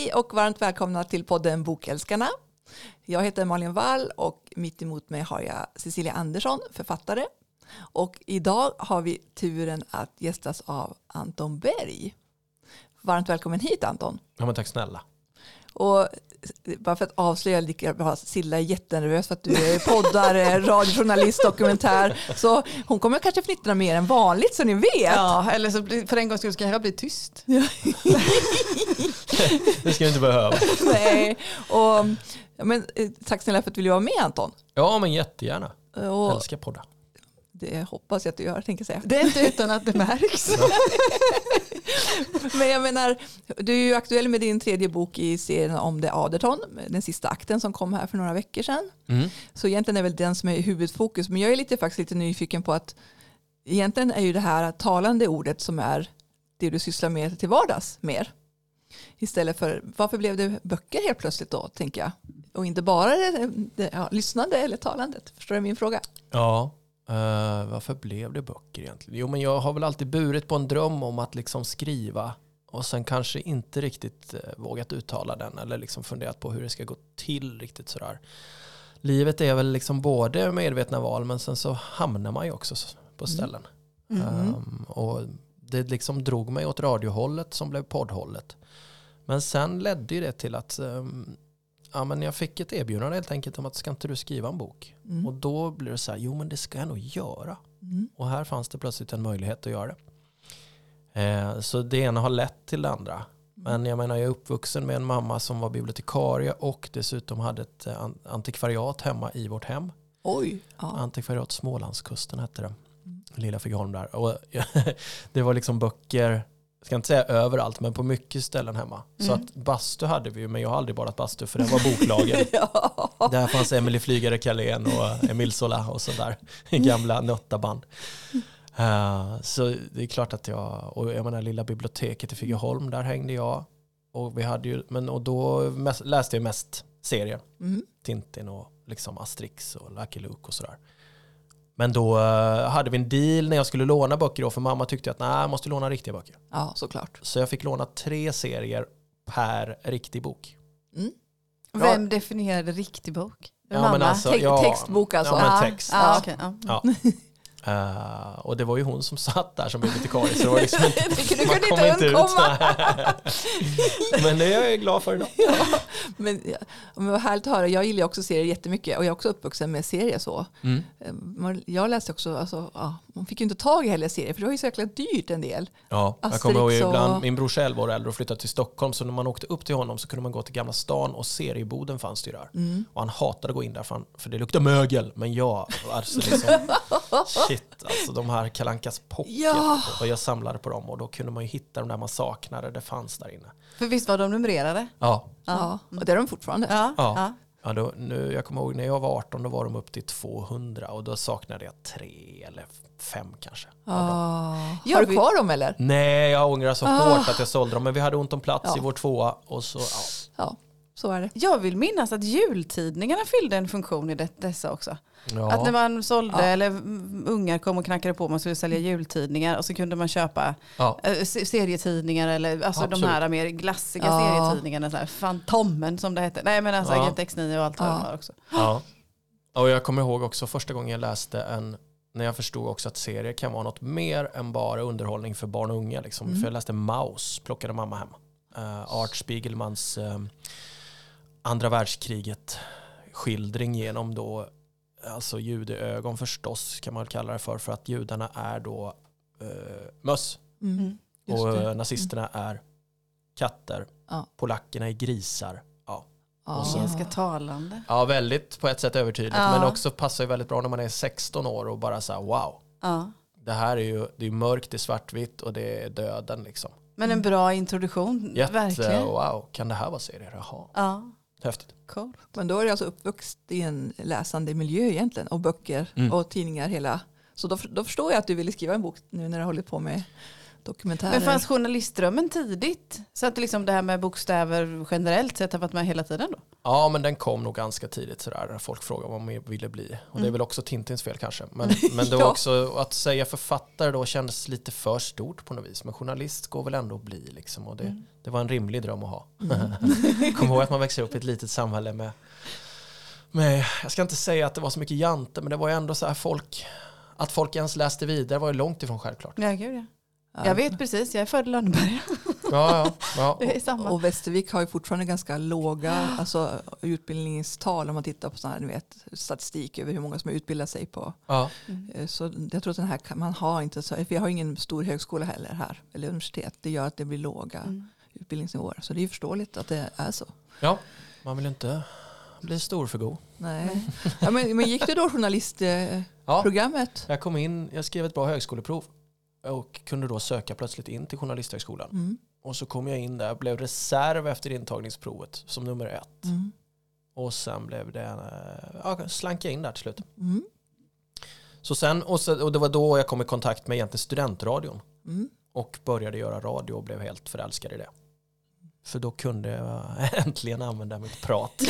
Hej och varmt välkomna till podden Bokälskarna. Jag heter Malin Wall och mitt emot mig har jag Cecilia Andersson, författare. Och idag har vi turen att gästas av Anton Berg. Varmt välkommen hit Anton. Ja, men tack snälla. Och bara för att avslöja lika bra, Silla är jättenervös för att du är poddare, radiojournalist, dokumentär. Så hon kommer kanske fnittra mer än vanligt så ni vet. Ja, eller så blir, för en gångs skull ska jag bli tyst. det ska du inte behöva. Nej, och, men, eh, tack snälla för att du ville vara med Anton. Ja, men jättegärna. Och, Jag älskar poddar. Det hoppas jag att du gör, tänker jag säga. Det är inte utan att det märks. Men jag menar, du är ju aktuell med din tredje bok i serien om The Aderton, den sista akten som kom här för några veckor sedan. Mm. Så egentligen är väl den som är huvudfokus. Men jag är lite, faktiskt lite nyfiken på att egentligen är ju det här talande ordet som är det du sysslar med till vardags mer. Istället för, varför blev det böcker helt plötsligt då, tänker jag. Och inte bara det, det, ja, lyssnande eller talandet. Förstår du min fråga? Ja, eh, varför blev det böcker egentligen? Jo, men jag har väl alltid burit på en dröm om att liksom skriva och sen kanske inte riktigt eh, vågat uttala den eller liksom funderat på hur det ska gå till riktigt sådär. Livet är väl liksom både medvetna val men sen så hamnar man ju också på ställen. Mm. Ehm, och det liksom drog mig åt radiohållet som blev poddhållet. Men sen ledde ju det till att ehm, ja, men jag fick ett erbjudande helt enkelt om att ska inte du skriva en bok? Mm. Och då blir det så här, jo men det ska jag nog göra. Mm. Och här fanns det plötsligt en möjlighet att göra det. Eh, så det ena har lett till det andra. Men jag menar jag är uppvuxen med en mamma som var bibliotekarie och dessutom hade ett eh, an- antikvariat hemma i vårt hem. Oj. Ja. Antikvariat Smålandskusten hette det. Lilla Figeholm där. Och det var liksom böcker, jag ska inte säga överallt, men på mycket ställen hemma. Så Mm. att bastu hade vi ju, men jag har aldrig badat bastu för den var boklagen. Ja. Där fanns Emily Flygare Carlén och Emil Sola och sådär. Gamla nöttaband. Uh, så det är klart att jag, och jag menar lilla biblioteket i Figeholm, där hängde jag. Och, vi hade ju, men, och då mest, läste jag mest serier. Mm. Tintin och liksom Asterix och Lucky Luke och sådär. Men då eh, hade vi en deal när jag skulle låna böcker då, för mamma tyckte att nej, jag måste låna riktiga böcker. ja, såklart. Så jag fick låna tre serier per riktig bok. Mm. Vem definierade riktig bok? Ja, Mamma? alltså, Text- ja, textbok alltså. Ja, men Ja, text. Ja, okej, ja. Ja. Eh, och det var ju hon som satt där som bibliotekarie så det var liksom inte, Du kunde man inte kom inte ut. undkomma. Men det är jag glad för idag. Ja, men, ja, men vad härligt att höra. Jag gillar också serier jättemycket och jag är också uppvuxen med serier så. Mm. Eh, man- Jag läste också, alltså, ja, man fick ju inte tag i heller serier för det var ju så jäkla dyrt en del. Ja, jag Asterix kommer ihåg ju och- ibland, min bror själv var äldre och flyttade till Stockholm så när man åkte upp till honom så kunde man gå till Gamla stan och serieboden fanns det ju där. Mm. Och han hatade att gå in där för, han, för det luktade mögel. Men jag, alltså liksom, shit, alltså de här Kalankas pocket. Ja. Och jag samlade på dem och då kunde man ju hitta de där man saknade, det fanns där inne. För visst var de numrerade? Ja, Ja, och det är de fortfarande. Ja. Ja. ja. ja då, nu, jag kommer ihåg när jag var 18 då var de upp till 200 och då saknade jag tre eller fem kanske. Ah. Jag Har du kvar dem eller? Nej, jag ångrar så Ah. hårt att jag sålde dem men vi hade ont om plats Ja. i vår tvåa och så, ja. Ja, så är det. Jag vill minnas att jultidningarna fyllde en funktion i det, dessa också. Ja. Att när man sålde Ja. eller mm, ungar kom och knackade på man skulle sälja jultidningar och så kunde man köpa ja. eh, se- serietidningar eller alltså de här mer glassiga Ja. serietidningarna. Så här, Fantomen som det hette. Nej men alltså Ja. Agent X9 och allt vad det var också. Ja. Och jag kommer ihåg också första gången jag läste en, när jag förstod också att serier kan vara något mer än bara underhållning för barn och unga. Liksom. Mm. För jag läste Maus, plockade mamma hem. Uh, Art Spiegelmans eh, andra världskriget skildring genom då, alltså judeögon förstås kan man kalla det för, för att judarna är då uh, möss Mm. Just och det. eh, nazisterna är katter, Ja. polackerna är grisar. Ja. Ja. och så- Ganska talande. Ja, väldigt på ett sätt övertydligt. Ja. Men också passar ju väldigt bra när man är 16 år och bara så här, wow. Ja. Det här är ju det är mörkt, det är svartvitt och det är döden liksom. Men en bra introduktion. Jätte, Verkligen. wow, kan det här vara serier? Jaha, Ja, häftigt. cool. Men då är det alltså uppvuxen i en läsande miljö egentligen och böcker Mm. och tidningar hela. Så då, då förstår jag att du ville skriva en bok nu när du hållit på med Dokumentärer. Men fanns journalistdrömmen tidigt? Så att liksom det här med bokstäver generellt sett har varit med hela tiden då? Ja, men den kom nog ganska tidigt sådär. Folk frågade vad man ville bli. Och det är Mm. väl också Tintins fel kanske. Men, men det var också att säga författare då kändes lite för stort på något vis. Men journalist går väl ändå att bli liksom. Och det, Mm. det var en rimlig dröm att ha. Mm. Kom ihåg att man växer upp i ett litet samhälle med, med, jag ska inte säga att det var så mycket jante, men det var ju ändå så här folk, att folk ens läste vidare var ju långt ifrån självklart. Ja, gud ja. Ja. Jag vet precis, jag är född i Lönneberga. Ja, ja, ja. Det är samma. Och Västervik har ju fortfarande ganska låga alltså, utbildningstal om man tittar på sån här, ni vet, statistik över hur många som har utbildat sig på. ja. Eh, Så jag tror att den här, man har inte så, vi har ingen stor högskola heller här, eller universitet. Det gör att det blir låga Mm. utbildningsnivåer. Så det är ju förståeligt att det är så. ja. man vill inte bli stor för god. Nej. Ja, men, men gick du då journalistprogrammet? Ja. Jag kom in, jag skrev ett bra högskoleprov och kunde då söka plötsligt in till Journalisthögskolan. Mm. Och så kom jag in där, blev reserv efter intagningsprovet som nummer ett. Mm. Och sen blev det, eh, ja, slank jag in där till slut. Mm. Så sen, och, så, och det var då jag kom i kontakt med egentligen studentradion. Mm. och började göra radio och blev helt förälskad i det. För då kunde jag äntligen använda mitt prat.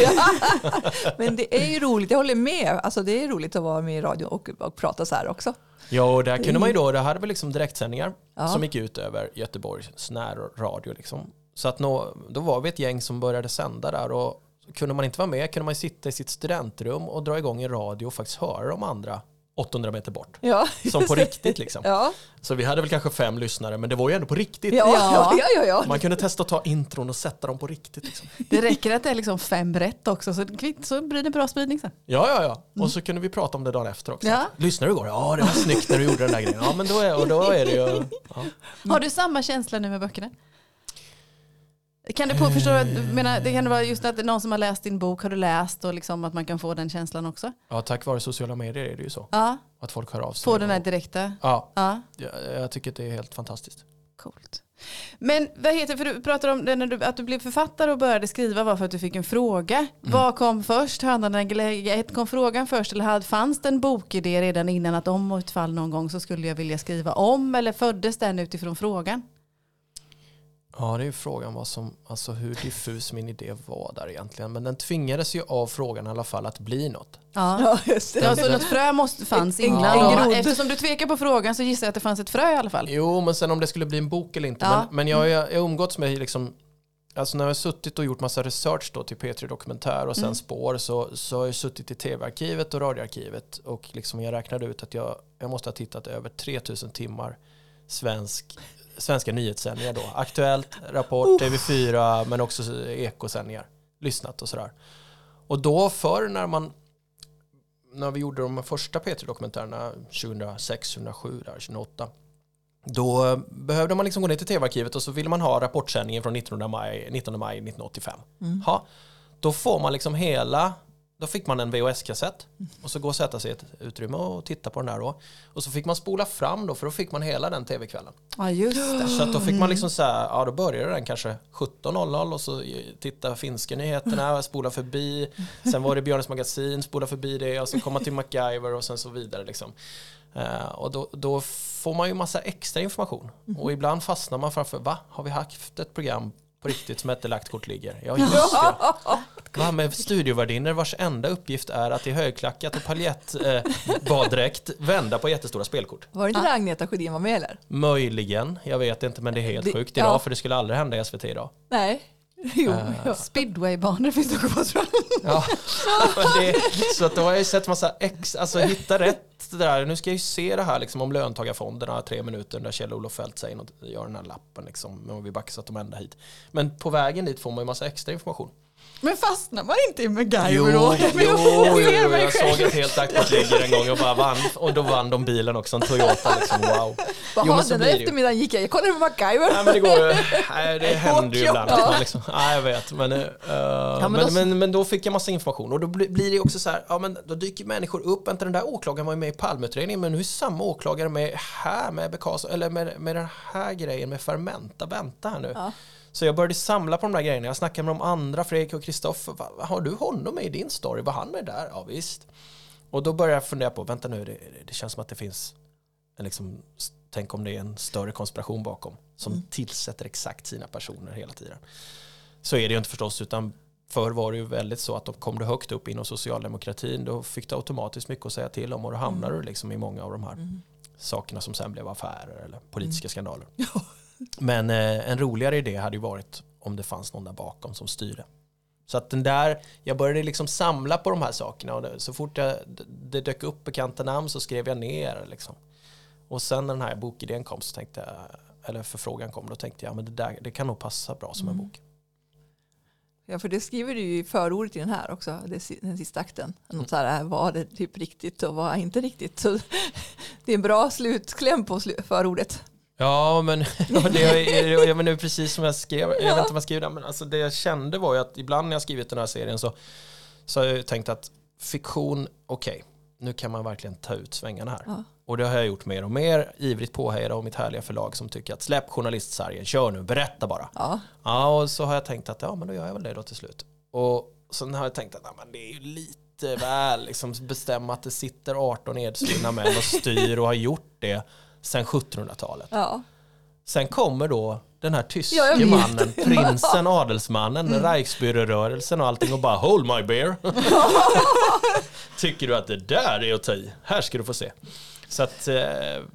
Men det är ju roligt, jag håller med. Alltså, det är roligt att vara med i radio och, och prata så här också. Ja, och där kunde man ju då, det hade väl liksom direktsändningar Ja. som gick ut över Göteborgs närradio. Liksom. Så att nå, då var vi ett gäng som började sända där och kunde man inte vara med kunde man sitta i sitt studentrum och dra igång en radio och faktiskt höra de andra 800 meter bort. Ja, Som på riktigt liksom. Ja, Så vi hade väl kanske fem lyssnare men det var ju ändå på riktigt. ja, ja. ja, ja, ja. Man kunde testa att ta intron och sätta dem på riktigt. Liksom. Det räcker att det är liksom fem rätt också så, kvitt, så blir det bra spridning sen. Ja, ja, ja. Och så kunde vi prata om det dagen efter också. Ja. Lyssnade du igår? Ja, det var snyggt när du gjorde den där grejen. Ja, men då är, och då är det ju... Ja. Har du samma känsla nu med böckerna? Kan det på, förstår du, jag menar, det kan vara just att någon som har läst din bok har du läst och liksom att man kan få den känslan också? ja, tack vare sociala medier är det ju så. Ja, Att folk hör av sig. få den här direkta. Ja, Ja, jag, jag tycker att det är helt fantastiskt. coolt. Men vad heter för du pratar om det när du, att du blev författare och började skriva var för att du fick en fråga. Vad kom först? Hönan eller? Kom frågan först eller hade, fanns det en bokidé redan innan att om ett fall någon gång så skulle jag vilja skriva om eller föddes den utifrån frågan? Ja, det är ju frågan vad som, alltså hur diffus min idé var där egentligen. Men den tvingades ju av frågan i alla fall att bli något. Ja. Ja, just det. Ja, så något frö måste, fanns innan. grodd. Eftersom du tvekar på frågan så gissar jag att det fanns ett frö i alla fall. Jo, men sen om det skulle bli en bok eller inte. Ja. Men, men jag har jag har umgåtts med liksom, alltså när jag har suttit och gjort massa research då till P3 Dokumentär och sen Mm. spår så, så har jag suttit i tv-arkivet och radioarkivet och liksom jag räknade ut att jag, jag måste ha tittat över 3000 timmar svensk, svenska nyhetssändningar då. Aktuellt, Rapport, TV4 men också ekosändningar. Lyssnat och sådär. Och då förr när man när vi gjorde de första P3-dokumentärerna 2006, 2007, där, 2008 då behövde man liksom gå ner till tv-arkivet och så ville man ha rapportsändningen från 19 maj, 19 maj 1985. Mm. Ha, då får man liksom hela, då fick man en VHS-kassett och så gå och sätta sig i ett utrymme och titta på den där då. Och så fick man spola fram då för då fick man hela den tv-kvällen. Ja, just det. Så då fick man liksom så här, ja då började den kanske 17.00 och så titta finska nyheterna, spola förbi. Sen var det Björnes magasin, spola förbi det och så komma till MacGyver och sen så vidare liksom. Eh, och då, då får man ju massa extra information. Och ibland fastnar man framför, va? Har vi haft ett program på riktigt som hette Lagt kort ligger? Ja, just det. Va, med studiovärdinnor vars enda uppgift är att i högklackat och paljettbaddräkt eh, vända på jättestora spelkort. Var det inte där Agneta Sjödin var med eller? Möjligen, jag vet inte men det är helt Det- sjukt idag ja. för det skulle aldrig hända i SVT idag. Nej. Jo, Eh, ja. Speedwaybanor finns det också kvar tror jag. Ja. men det, så att då har jag ju sett massa ex, alltså hitta rätt det där. Nu ska jag ju se det här liksom om löntagarfonderna, tre minuter där Kjell-Olof Feldt säger något, gör den här lappen liksom, men om vi baxat dem ända hit. Men på vägen dit får man ju massa extra information. Men fastnar man inte i MacGyver Jo, då? jo, jo, Jag ser mig jag såg ett helt aktivt ligger en gång och bara vann. Och då vann de bilen också, en Toyota liksom, wow. Jo, men så den där eftermiddagen gick jag, jag kollade på MacGyver. Nej men det går nej, det händer ju Ja. ibland. Att man liksom, nej jag vet. Men, eh, men, men men, då- men, då fick jag massa information och då bli- blir det också så här, ja men då dyker människor upp, vänta den där åklagaren var ju med i Palmeutredningen men nu är samma åklagare med här med Bekas eller med, med den här grejen med Fermenta, vänta här nu. Ja. Så jag började samla på de där grejerna, jag snackade med de andra, Fredrik och Kristoffer, har du honom med i din story? Var han med där? Ja visst. Och då började jag fundera på, vänta nu, det, det känns som att det finns en liksom tänk om det är en större konspiration bakom som Mm. tillsätter exakt sina personer hela tiden. Så är det ju inte förstås, utan förr var det ju väldigt så att om kom du högt upp inom socialdemokratin då fick du automatiskt mycket att säga till om och då hamnade du liksom i många av de här Mm. sakerna som sen blev affärer eller politiska skandaler. Men eh, en roligare idé hade ju varit om det fanns någon där bakom som styrde. Så att den där, jag började liksom samla på de här sakerna och så fort jag, det dök upp bekanta namn så skrev jag ner liksom. Och sen när den här bokidén kom så tänkte jag, eller förfrågan kom, då tänkte jag men det, där, det kan nog passa bra som en Mm. bok. Ja, för det skriver du ju i förordet i den här också, den sista akten. Mm. Något så här, vad är typ riktigt och vad är inte riktigt. Så det är en bra slutkläm på förordet. Ja, men det är, jag men det är precis som jag skrev. Jag Ja. vet inte om jag skrev det, men alltså det jag kände var ju att ibland när jag skrivit den här serien så, så har jag tänkt att fiktion, okej, nu kan man verkligen ta ut svängarna här. Ja. Och det har jag gjort mer och mer, ivrigt påhejad av mitt härliga förlag som tycker att släpp journalistsargen, kör nu, berätta bara. Ja, Ja, och så har jag tänkt att ja, men då gör jag väl det då till slut. Och sen har jag tänkt att ja, men det är ju lite väl liksom bestämma att det sitter 18 edsvunna män och styr och har gjort det sedan 1700-talet. ja. Sen kommer då den här tyske Ja, mannen, prinsen, adelsmannen, mm. Reichsbürgerrörelsen och allting och bara hold my beer. Tycker du att det där är att ta i? Här ska du få se. Så att eh,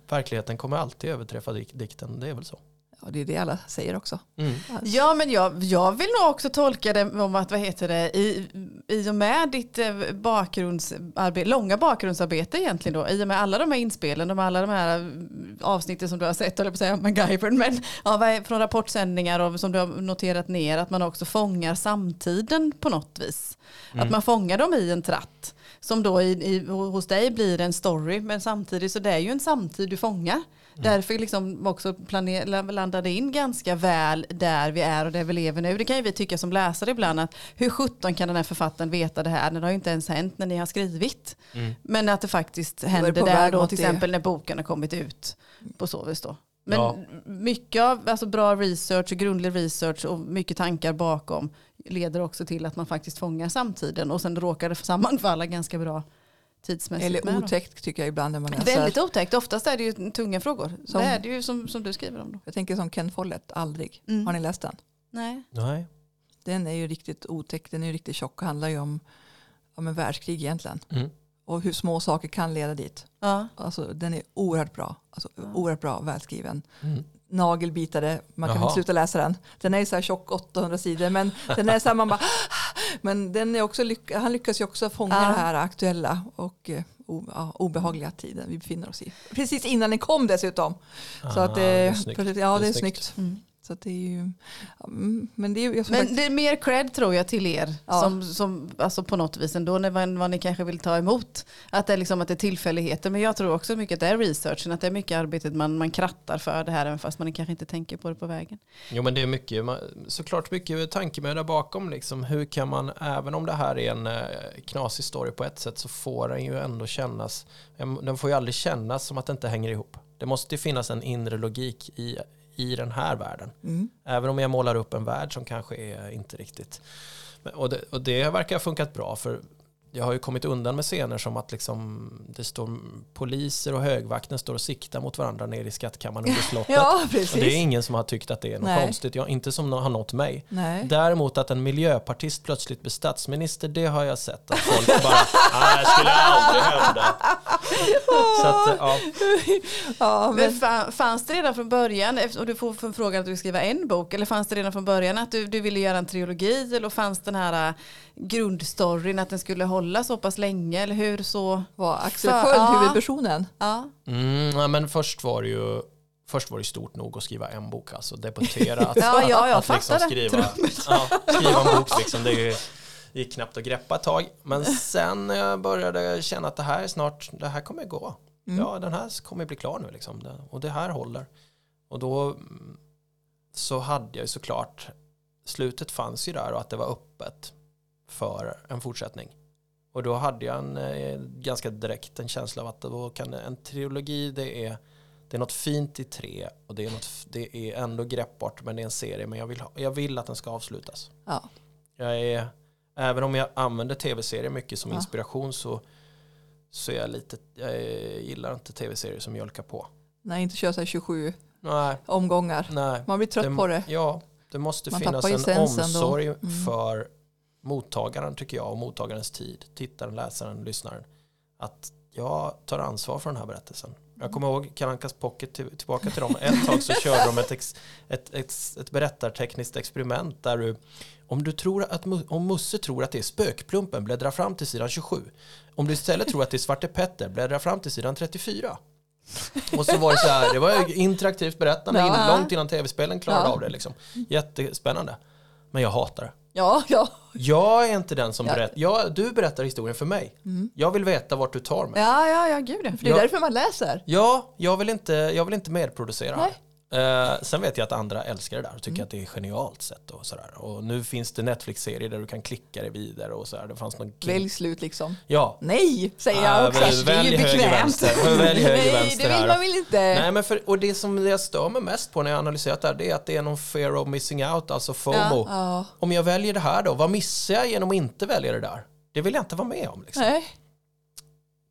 verkligheten kommer alltid överträffa dik- dikten, det är väl så. ja, det är det alla säger också. Mm. Ja, men jag, jag vill nog också tolka det om att, vad heter det, i, i och med ditt eh, bakgrundsarbete, långa bakgrundsarbete egentligen då, i och med alla de här inspelen, de alla de här mm, avsnitten som du har sett, eller på att säga MacGyver, men ja, från rapportsändningar och som du har noterat ner, att man också fångar samtiden på något vis. Att man fångar dem i en tratt. Som då i, i, hos dig blir en story, men samtidigt så det är ju en samtid du fångar. Därför liksom också planer, landade in ganska väl där vi är och där vi lever nu. Det kan ju vi tycka som läsare ibland att hur sjutton kan den här författaren veta det här när det har ju inte ens hänt när ni har skrivit. Men att det faktiskt händer på där då till det. exempel när boken har kommit ut på så vis då. Men Ja. mycket av alltså bra research och grundlig research och mycket tankar bakom leder också till att man faktiskt fångar samtiden och sen råkar det sammanfalla ganska bra tidsmässigt. Eller otäckt tycker jag ibland när man läser. Väldigt otäckt. Oftast är det ju tunga frågor. Som- det är det ju som, som du skriver om. Då. Jag tänker som Ken Follett, Aldrig. Mm. Har ni läst den? Nej. Nej. Den är ju riktigt otäck, den är ju riktigt tjock och handlar ju om, om en världskrig egentligen. Mm. Och hur små saker kan leda dit. Ja. Alltså, den är oerhört bra. Alltså, Oerhört bra, välskriven. Mm. Nagelbitare, man kan Jaha. inte sluta läsa den. Den är ju så här tjock, 800 sidor. Men den är så här, man bara, men den är också lyck han lyckas ju också fånga Ja. det här aktuella och eh, obehagliga tiden vi befinner oss i. Precis innan den kom dessutom. så att, Ah, det, det är snyggt. ja, det är, Det är snyggt. snyggt. Mm. Så att det är ju, ja, mm, men det är Men faktiskt- det är mer cred tror jag till er. Ja. Som, som, alltså på något vis ändå när vad, ni kanske vill ta emot. Att det är, liksom, att det är tillfälligheter. Men jag tror också mycket att det är researchen. Att det är mycket arbetet man, man krattar för det här. Även fast man kanske inte tänker på det på vägen. Jo men det är mycket, såklart mycket tankemöda bakom liksom. Hur kan man, även om det här är en eh, knasig story på ett sätt så får den ju ändå kännas, den får ju aldrig kännas som att det inte hänger ihop. Det måste ju finnas en inre logik i, i den här världen. mm. Även om jag målar upp en värld som kanske är inte riktigt. Och, det, och det verkar ha funkat bra för jag har ju kommit undan med scener som att liksom, det står poliser och högvakten står och siktar mot varandra nere i skattkammaren under slottet. Ja, och precis. det är ingen som har tyckt att det är något Nej. konstigt. Jag, inte som har nått mig. Nej. Däremot att en miljöpartist plötsligt blir statsminister, det har jag sett. Att folk bara, nej det skulle aldrig hända. Så att, ja. Ja, Men men, fa- fanns det redan från början, och du får frågan att du ska skriva en bok, eller fanns det redan från början att du, du ville göra en trilogi, eller fanns den här äh, grundstoryn att den skulle hålla så pass länge, eller hur så? var Axel För- Sköld ja. huvudpersonen? Ja. Mm, ja, men först var det ju Först var det stort nog att skriva en bok, alltså debutera. Att, Ja, ja, jag att liksom skriva, ja, skriva en bok, liksom, det ju, gick knappt att greppa ett tag. Men sen när jag började känna att det här är snart, det här kommer gå. Mm. Ja, den här kommer bli klar nu liksom. Och det här håller. Och då mm, så hade jag ju såklart, slutet fanns ju där och att det var öppet för en fortsättning. Och då hade jag en, eh, ganska direkt en känsla av att då kan en trilogi, det är, det är något fint i tre och det är, något, det är ändå greppbart men det är en serie men jag vill, jag vill att den ska avslutas. Ja. Jag är, även om jag använder tv-serier mycket som Ja. inspiration så, så är jag lite, jag gillar inte tv-serier som mjölkar på. Nej, inte köra här 27 Nej, omgångar. nej. Man blir trött på det. Ja, det måste Man finnas en omsorg Mm. för mottagaren tycker jag och mottagarens tid. Tittaren, läsaren, lyssnaren. Att jag tar ansvar för den här berättelsen. Jag kommer ihåg Karankas Pocket till, tillbaka till dem. Ett tag så körde de ett, ex, ett, ett, ett berättartekniskt experiment där du om, du tror att, om Musse tror att det är spökplumpen, bläddra fram till sidan 27. Om du istället tror att det är Svarte Petter, bläddra fram till sidan 34. Och så var det så här, det var interaktivt berättande Ja. långt innan tv-spelen klarade Ja. av det. Liksom. Jättespännande. Men jag hatar det. Ja, ja. Jag är inte den som Ja. berättar. Jag, du berättar historien för mig. Jag vill veta vart du tar mig. Ja, ja, ja, gud. För det är Ja. därför man läser. Ja, jag vill inte, jag vill inte medproducera. Nej. Eh, sen vet jag att andra älskar det där och tycker Mm. att det är genialt sätt och sådär. Och nu finns det Netflix-serier där du kan klicka dig vidare och sådär. Det fanns någon Välj slut liksom. Ja. Nej, säger jag också. väl- det är ju välj höger, bekvämt. vänster. Välj höger, Nej, vänster det vill man väl inte. Nej, men för, och det som jag stör mig mest på när jag analyserat det här, det är att det är någon fear of missing out, alltså FOMO. Ja. Om jag väljer det här då, vad missar jag genom att inte välja det där? Det vill jag inte vara med om. Liksom. Nej.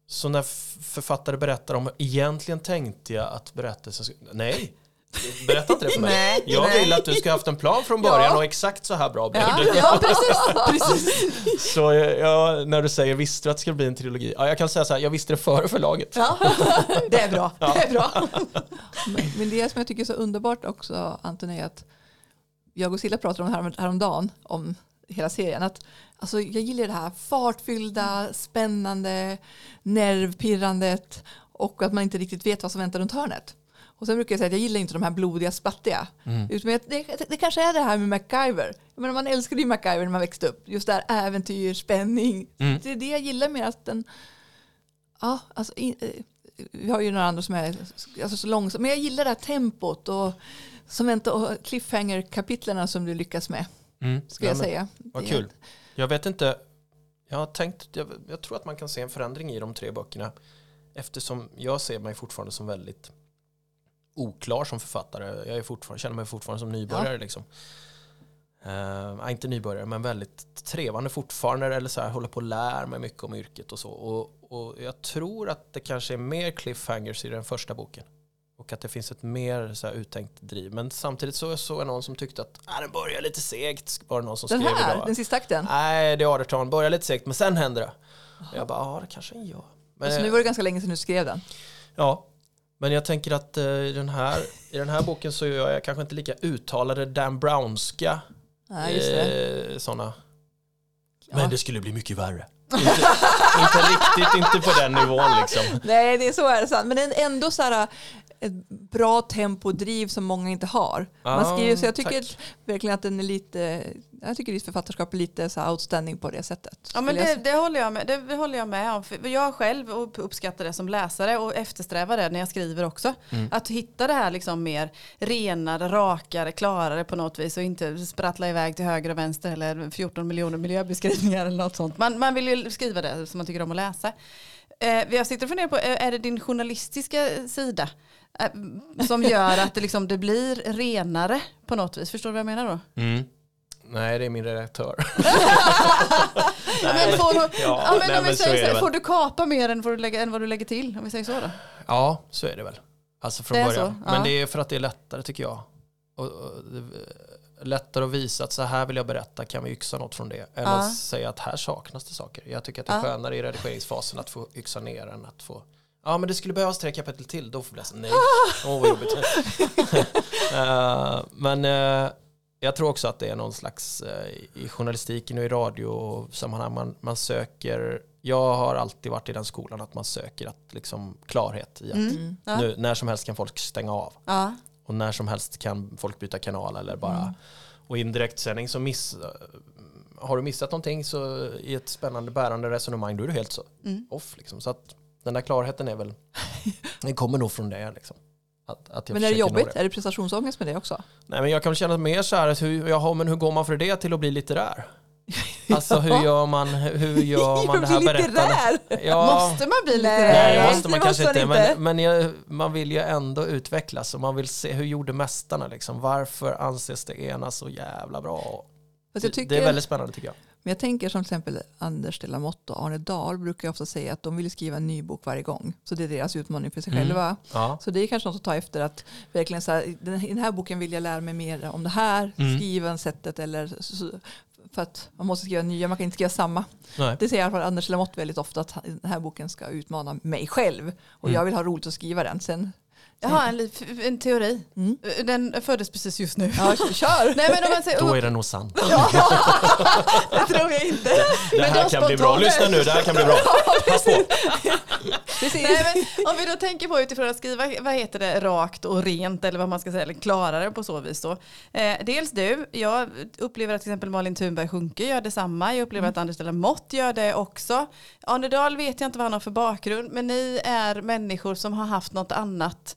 Så när författare berättar om, egentligen tänkte jag att berättelsen skulle... Nej, berätta inte det för mig. Nej, jag nej. vill att du ska ha haft en plan från början Ja. och exakt så här bra blev Ja, det. ja precis. precis. Så jag, när du säger visste du att det skulle bli en trilogi? Ja, jag kan säga så här, jag visste det före förlaget. Ja. Det är bra. Det är bra. Men, men det som jag tycker är så underbart också, Anton, är att jag och Silla pratade om det här häromdagen, om hela serien. Att, alltså, jag gillar det här fartfyllda, spännande, nervpirrandet och att man inte riktigt vet vad som väntar runt hörnet. Och sen brukar jag säga att jag gillar inte de här blodiga, spattiga. Utan att det, det, kanske är det här med MacGyver. Jag menar, man älskade ju MacGyver när man växte upp. Just det här äventyr, spänning. Mm. Det är det jag gillar med att den... Ja, alltså, eh, vi har ju några andra som är alltså, så långsamma. Men jag gillar det här tempot och, som och cliffhanger-kapitlerna som du lyckas med. Mm. Ska jag men säga. Vad Det- kul. Jag vet inte, jag har tänkt, jag, jag tror att man kan se en förändring i de tre böckerna. Eftersom jag ser mig fortfarande som väldigt oklar som författare. Jag är fortfarande, känner mig fortfarande som nybörjare. Liksom. Uh, inte nybörjare, men väldigt trevande fortfarande. Eller så här, håller på att lära mig mycket om yrket och så. Och, och jag tror att det kanske är mer cliffhangers i den första boken. Och att det finns ett mer så här, uttänkt driv. Men samtidigt så såg jag någon som tyckte att ah, den börjar lite segt. Var det någon som Den skrev här, idag. den sista akten. Nej, det är 18. Börjar lite segt, men sen händer det. Och jag bara, ja det kanske den gör. Men, Så nu var det ganska länge sedan du skrev den. Ja, men jag tänker att eh, i, den här, i den här boken så gör jag kanske inte lika uttalade Dan Brownska Nej, just det. eh, sådana. Ja. Men det skulle bli mycket värre. inte, inte riktigt, inte på den nivån liksom. Nej, det är så är det sant. Men det är ändå så här ett bra tempo och driv som många inte har. Man Ja, skriver, så jag tycker tack. verkligen att den är lite, jag tycker ditt författarskap är lite så outstanding på det sättet. Ja, men det, det, håller jag med, det håller jag med om. För jag själv upp- uppskattar det som läsare och eftersträvar det när jag skriver också. Mm. Att hitta det här liksom mer renare, rakare, klarare på något vis och inte sprattla iväg till höger och vänster eller 14 miljoner miljöbeskrivningar eller något sånt. Man, man vill ju skriva det som man tycker om att läsa. Eh, jag sitter och funderar på, är det din journalistiska sida som gör att det, liksom, det blir renare på något vis? Förstår du vad jag menar då? Mm. Nej, det är min redaktör. Men får, du, Ja, ja, men nej, om vi men så säger är så det här, väl. får du kapa mer än, du lägga, än vad du lägger till? Om vi säger så då? Ja, så är det väl. Alltså från Det början. ja. Men det är för att det är lättare tycker jag. Och, och, lättare att visa att så här vill jag berätta, kan vi yxa något från det? Än Ja. att säga att här saknas det saker. Jag tycker att det är skönare i redigeringsfasen att få yxa ner än att få Ja men det skulle behövas tre kapitel till, då får jag läsa nej. Åh vad jobbigt. Eh, men eh, jag tror också att det är någon slags eh, i journalistiken och i radiosammanhang man, man söker jag har alltid varit i den skolan att man söker att liksom klarhet i att Mm. Ja. nu, när som helst kan folk stänga av Ja. och när som helst kan folk byta kanal eller bara Mm. och i en direktsändning så miss, har du missat någonting så i ett spännande bärande resonemang då är du helt så Mm. off liksom. Så att den där klarheten är väl, den kommer nog från det liksom. Att, att Men är det jobbigt? Är det prestationsångest med det också? Nej men jag kan känna mer så här, att hur, jaha, men hur går man för det till att bli litterär? Alltså hur gör man, hur gör man det här berättandet? Litterär? Ja, Måste man bli lite Nej. Det måste man det kanske måste inte. inte. Men, men jag, man vill ju ändå utvecklas och man vill se hur gjorde mästarna liksom. Varför anses det ena så jävla bra? Det- tycker, Det är väldigt spännande tycker jag. Men jag tänker som till exempel Anders de Lamotte och Arne Dahl brukar ofta säga att de vill skriva en ny bok varje gång. Så det är deras utmaning för sig Mm. själva. Ja. Så det är kanske något att ta efter att verkligen så här, den- i den här boken vill jag lära mig mer om det här Mm. skriven sättet eller så, för att man måste skriva nya, man kan inte skriva samma. Nej. Det säger i alla fall Anders Lamotte väldigt ofta att den här boken ska utmana mig själv och Mm. jag vill ha roligt att skriva den. Sen, Jag har en, en teori. Mm. Den föddes precis just nu. ja, kör! Nej men om man säger, Då är det nog sant. det tror jag inte. Det Men här kan bli bra. spontana- Lyssna nu, det här kan bli bra. Pass på. Precis. Nej, men om vi då tänker på utifrån att skriva, vad heter det, rakt och rent eller vad man ska säga, eller klarare på så vis då. Eh, dels du, jag upplever att till exempel Malin Thunberg Sjunke gör detsamma. Jag upplever att Anders de Lamotte gör det också. Arne Dahl vet jag inte vad han har för bakgrund, men ni är människor som har haft något annat.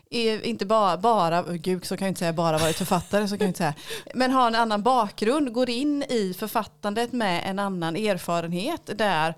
Inte bara, bara oh, gud så kan jag inte säga bara varit författare, så kan jag inte säga. Men har en annan bakgrund, går in i författandet med en annan erfarenhet där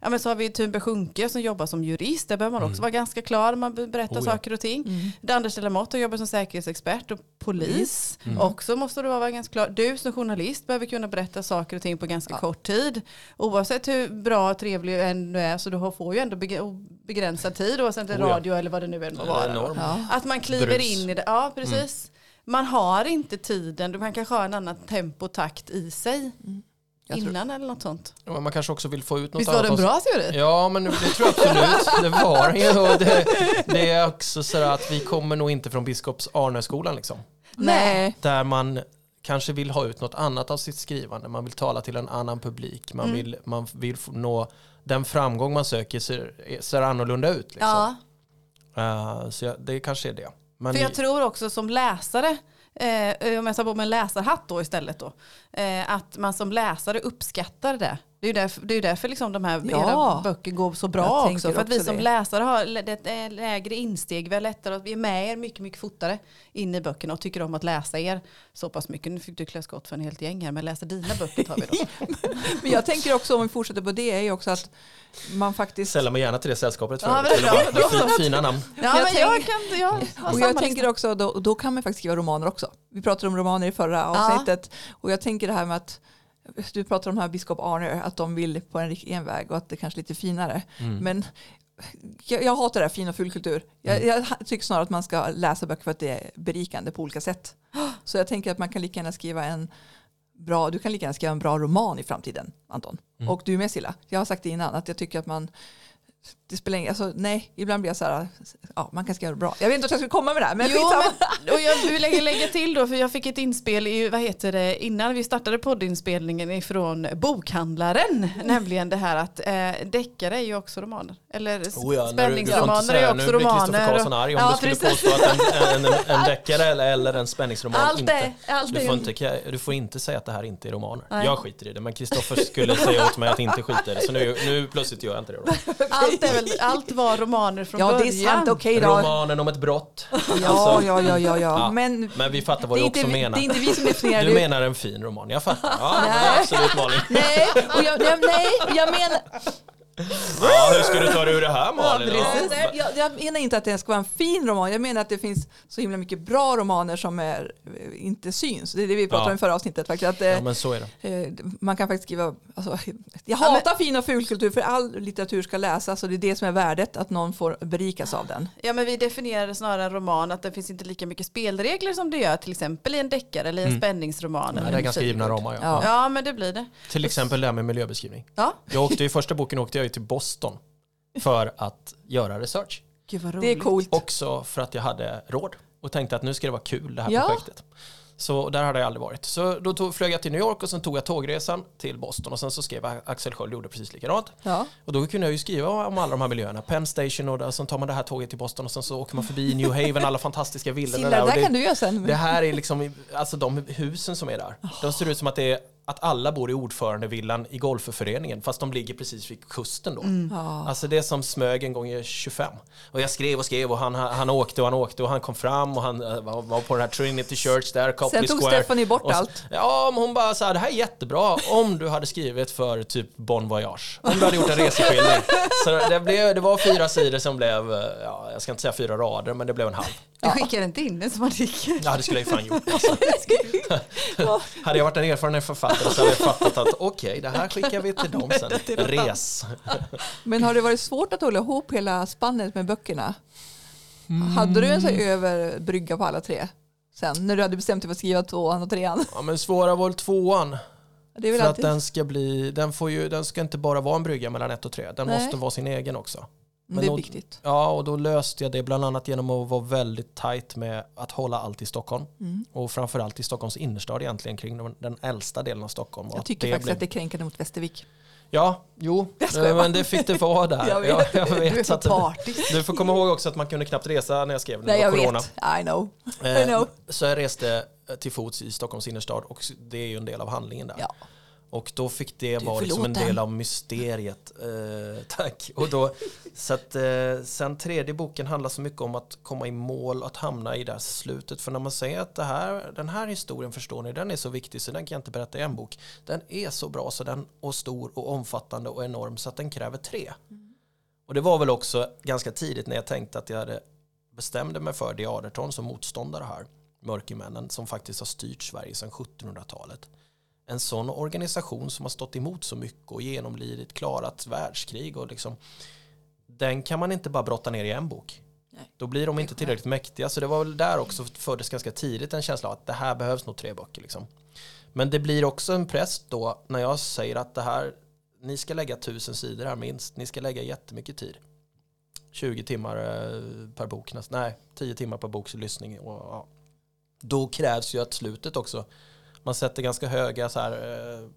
Ja, men så har vi Thunberg Sjunke som jobbar som jurist. Där behöver man också vara ganska klar när man berättar Oh ja. saker och ting. Mm. Anders de Lamotte jobbar som säkerhetsexpert och polis. Mm. Också måste du vara ganska klar. Du som journalist behöver kunna berätta saker och ting på ganska Ja. kort tid. Oavsett hur bra och trevlig du än är så du får ju ändå beg- begränsad tid oavsett om det är Oh ja. radio eller vad det nu än må vara. Att man kliver Brus. in i det. Ja, precis. Man har inte tiden. Man kanske har en annan tempo och takt i sig Jag tror- innan eller något sånt. Ja, men Man kanske också vill få ut något Visst var det en bra teori? Ja, men det tror jag absolut. Det var det det. Det är också så att vi kommer nog inte från Biskops Arnöskolan liksom. Nej. Där man kanske vill ha ut något annat av sitt skrivande. Man vill tala till en annan publik. Man Mm. vill, man vill nå den framgång man söker ser, ser annorlunda ut. Liksom. Ja. Eh, så jag, det kanske är det. Men För jag tror också som läsare, eh, om jag tar på mig en läsarhatt då istället då, eh, att man som läsare uppskattar det. Det är ju därför, det är därför liksom de här Ja. böcker går så bra också. För att vi som det. läsare har är lägre insteg, vi har lättare att vi är med er mycket, mycket fortare in i böckerna och tycker om att läsa er så pass mycket. Nu fick du klä skott för en helt gäng här, men läsa dina böcker tar vi då. Men jag tänker också om vi fortsätter på det är ju också att man faktiskt Säljer mig gärna till det sällskapet för Ja, det bra. är fin- Fina namn. Ja, Jag men jag tänk- kan, jag Och jag tänker lista. också, då, då kan man faktiskt skriva romaner också. Vi pratade om romaner i förra avsnittet. Och jag tänker det här med att du pratar om här biskop Arne, att de vill på en, rik- en väg och att det kanske är lite finare. Mm. Men jag, jag hatar det här fin och fulkultur. Jag, jag tycker snarare att man ska läsa böcker för att det är berikande på olika sätt. Så jag tänker att man kan lika gärna skriva en bra, du kan lika gärna skriva en bra roman i framtiden, Anton. Mm. Och du med Silla. Jag har sagt det innan, att jag tycker att man det spelar ingen, alltså, nej, ibland blir jag så här, ja, man kan skriva det bra. Jag vet inte vart jag ska komma med det här, men jo, men, och jag vill lägga, lägga till då, för jag fick ett inspel i, vad heter det, innan vi startade poddinspelningen ifrån bokhandlaren, nämligen det här att eh, deckare är ju också romaner. Eller Oh ja, när du- du får inte spänningsromaner är säga- också Nu blir Kristoffer romaner. Karlsson arg om Ja, du skulle precis. påstå att en, en, en deckare eller, eller en spänningsroman Allt inte... är, allt Du får, en- inte, du får inte säga att det här inte är romaner. Nej. Jag skiter i det, men Kristoffer skulle säga åt mig att inte skita i det. Så nu, nu plötsligt gör jag inte det. Då. allt, är väl, allt var romaner från Ja, början. det är sant, okej då. Romanen om ett brott. Ja, Alltså, ja, ja, ja, ja. Ja, Men, Men vi fattar vad du också vi- menar. det är inte vi som definierar Du menar en fin roman, jag fattar. Ja, Nej. absolut Malin. Nej, och jag, jag, nej, jag menar, Ja, hur ska du ta dig ur det här Malin? Ja, Ja, nej, jag, jag menar inte att det ska vara en fin roman. Jag menar att det finns så himla mycket bra romaner som är, eh, inte syns. Det är det vi pratade Ja. om i förra avsnittet. Faktiskt, att, eh, ja, men så är det. eh, man kan faktiskt skriva... Alltså, jag hatar fin och fulkultur för all litteratur ska läsas och det är det som är värdet, att någon får berikas av den. Ja men vi definierade snarare en roman att det finns inte lika mycket spelregler som det gör till exempel i en deckare eller i en Mm. spänningsroman. Nej, det är en ganska givna ramar. Ja. Ja. Ja men det blir det. Till exempel det här med miljöbeskrivning. Ja. Jag åkte i första boken åkte jag ju till Boston för att göra research. Gud vad roligt. Det är coolt. Också för att jag hade råd och tänkte att nu ska det vara kul det här Ja. projektet. Så där hade jag aldrig varit. Så då tog, flög jag till New York och sen tog jag tågresan till Boston och sen så skrev jag, Axel Sköld gjorde precis likadant. Ja. Och då kunde jag ju skriva om alla de här miljöerna. Penn Station och där, sen tar man det här tåget till Boston och sen så åker man förbi New Haven, alla fantastiska villorna där. det Och där det, kan du göra sen. det här är liksom, alltså de husen som är där. De ser ut som att det är att alla bor i ordförandevillan i golfföreningen fast de ligger precis vid kusten då. Ja. Alltså det är som Smögen gånger 25. Och jag skrev och skrev och han, han åkte och han åkte och han kom fram och han eh, var, på den här Trinity Church där, Copley Sen tog Square. Stephanie bort så- allt. Ja, men hon bara så här, det här är jättebra om du hade skrivit för typ Bon Voyage. Om du hade gjort en reseskildring. Så det, blev, det var fyra sidor som blev, eh, ja, jag ska inte säga fyra rader, men det blev en halv. Du skickar inte in den som artikel. Ja, det skulle jag ju fan gjort. Alltså. hade jag varit en erfaren författare Och så har vi fattat att okej, det här skickar vi till dem sen. Res. Men har det varit svårt att hålla ihop hela spannet med böckerna? Hade du en så här över brygga på alla tre? Sen när du hade bestämt dig för att skriva tvåan och trean? Ja, men svåra var väl tvåan. Det är väl För att alltid... den ska bli, den får ju, den ska inte bara vara en brygga mellan ett och tre. Den Nej. måste vara sin egen också. Det är viktigt. Ja, och då löste jag det bland annat genom att vara väldigt tajt med att hålla allt i Stockholm. Mm. Och framförallt i Stockholms innerstad egentligen, kring den- äldsta delen av Stockholm. Jag att tycker det faktiskt blev- att det är kränkande mot Västervik. Ja, jo, Jag eh, men det fick det vara där. Jag Ja, vet. jag Du är vet så att det, partisk. du får komma ihåg också att man kunde knappt resa när jag skrev det. Nej, det jag corona. vet. I know. Eh, I know. Så jag reste eh, till fots i Stockholms innerstad och det är ju en del av handlingen där. Ja. Och då fick det vara liksom en del av mysteriet. Eh, tack. Och då, så att, eh, sen tredje boken handlar så mycket om att komma i mål, att hamna i det här slutet. För när man säger att det här, den här historien förstår ni, den är så viktig så den kan jag inte berätta i en bok. Den är så bra så den, och stor och omfattande och enorm så att den kräver tre. Och det var väl också ganska tidigt när jag tänkte att jag hade bestämde mig för The Aderton som motståndare här, mörkermännen som faktiskt har styrt Sverige sedan 1700-talet en sån organisation som har stått emot så mycket och genomlidit, klarat världskrig och liksom den kan man inte bara brotta ner i en bok. Nej. Då blir de inte tillräckligt mäktiga. Så det var väl där också föddes ganska tidigt en känsla av att det här behövs nog tre böcker. Liksom. Men det blir också en press då när jag säger att det här, ni ska lägga tusen sidor här minst. Ni ska lägga jättemycket tid. 20 timmar eh, per bok, nej 10 timmar per boks lyssning. Och, ja. Då krävs ju att slutet också man sätter ganska höga så här, eh,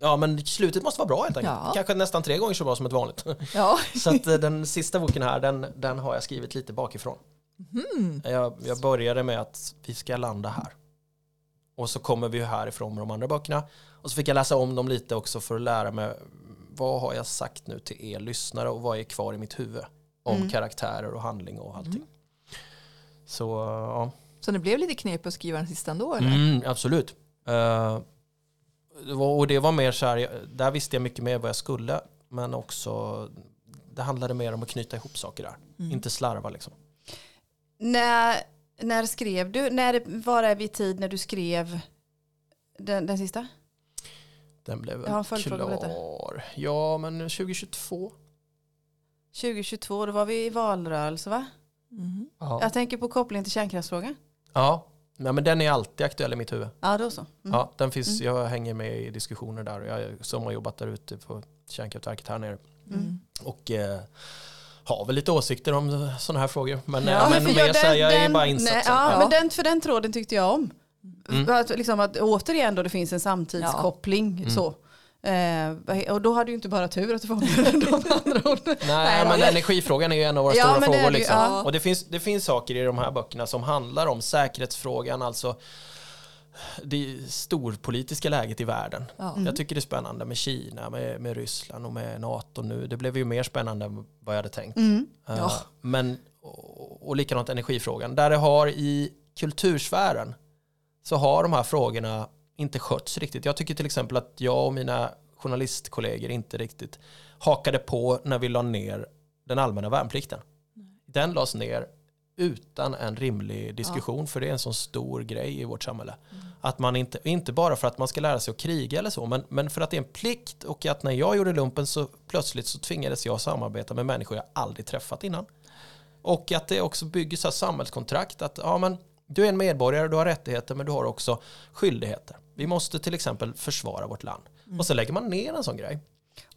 ja men slutet måste vara bra helt enkelt. Ja. Kanske nästan tre gånger så bra som ett vanligt. Ja. så att eh, den sista boken här, den, den har jag skrivit lite bakifrån. Mm. Jag, jag började med att vi ska landa här. Och så kommer vi härifrån med de andra böckerna. Och så fick jag läsa om dem lite också för att lära mig vad har jag sagt nu till er lyssnare och vad är kvar i mitt huvud om Mm. karaktärer och handling och allting. Så ja. Så det blev lite knepigt att skriva den sista ändå eller? Mm, absolut. Eh, det var, och det var mer så här, där visste jag mycket mer vad jag skulle, men också det handlade mer om att knyta ihop saker där. Mm. Inte slarva liksom. När, när skrev du? När var är vi i tid när du skrev den, den sista? Den blev Jag har en väl klar. Ja, men 2022. 2022, då var vi i valrörelse va? Mm. Ja, Jag tänker på kopplingen till kärnkraftsfrågan. ja. Nej, men den är alltid aktuell i mitt huvud. Ja, då så. Mm. Ja, den finns, Jag hänger med i diskussioner där. Jag som har jobbat där ute på kärnkraftverket här nere. Mm. Och eh, har väl lite åsikter om sådana här frågor. Men, Ja, ja, men, för mer jag- så här, jag är den- bara insatt. nej, ja, Ja. men den, för den tråden tyckte jag om. Mm. Att, liksom att återigen då det finns en samtidskoppling. Mm. Så. Eh, och då hade du inte bara tur att du fångade de andra orden. Nej, men energifrågan är ju en av våra Ja, stora frågor. det ju, Liksom. ja. Och det finns, det finns saker i de här böckerna som handlar om säkerhetsfrågan, alltså det storpolitiska läget i världen. Ja. Mm. Jag tycker det är spännande med Kina, med, med Ryssland och med NATO nu. Det blev ju mer spännande än vad jag hade tänkt. Mm. Ja. Men, och, och likadant energifrågan. Där det har i kultursfären så har de här frågorna inte skötts riktigt. Jag tycker till exempel att jag och mina journalistkollegor inte riktigt hakade på när vi la ner den allmänna värnplikten. Den lades ner utan en rimlig diskussion för det är en sån stor grej i vårt samhälle. Att man inte, inte bara för att man ska lära sig att kriga eller så, men, men för att det är en plikt och att när jag gjorde lumpen så plötsligt så tvingades jag samarbeta med människor jag aldrig träffat innan. Och att det också bygger så här samhällskontrakt att ja, men du är en medborgare, du har rättigheter men du har också skyldigheter. Vi måste till exempel försvara vårt land. Och så lägger man ner en sån grej.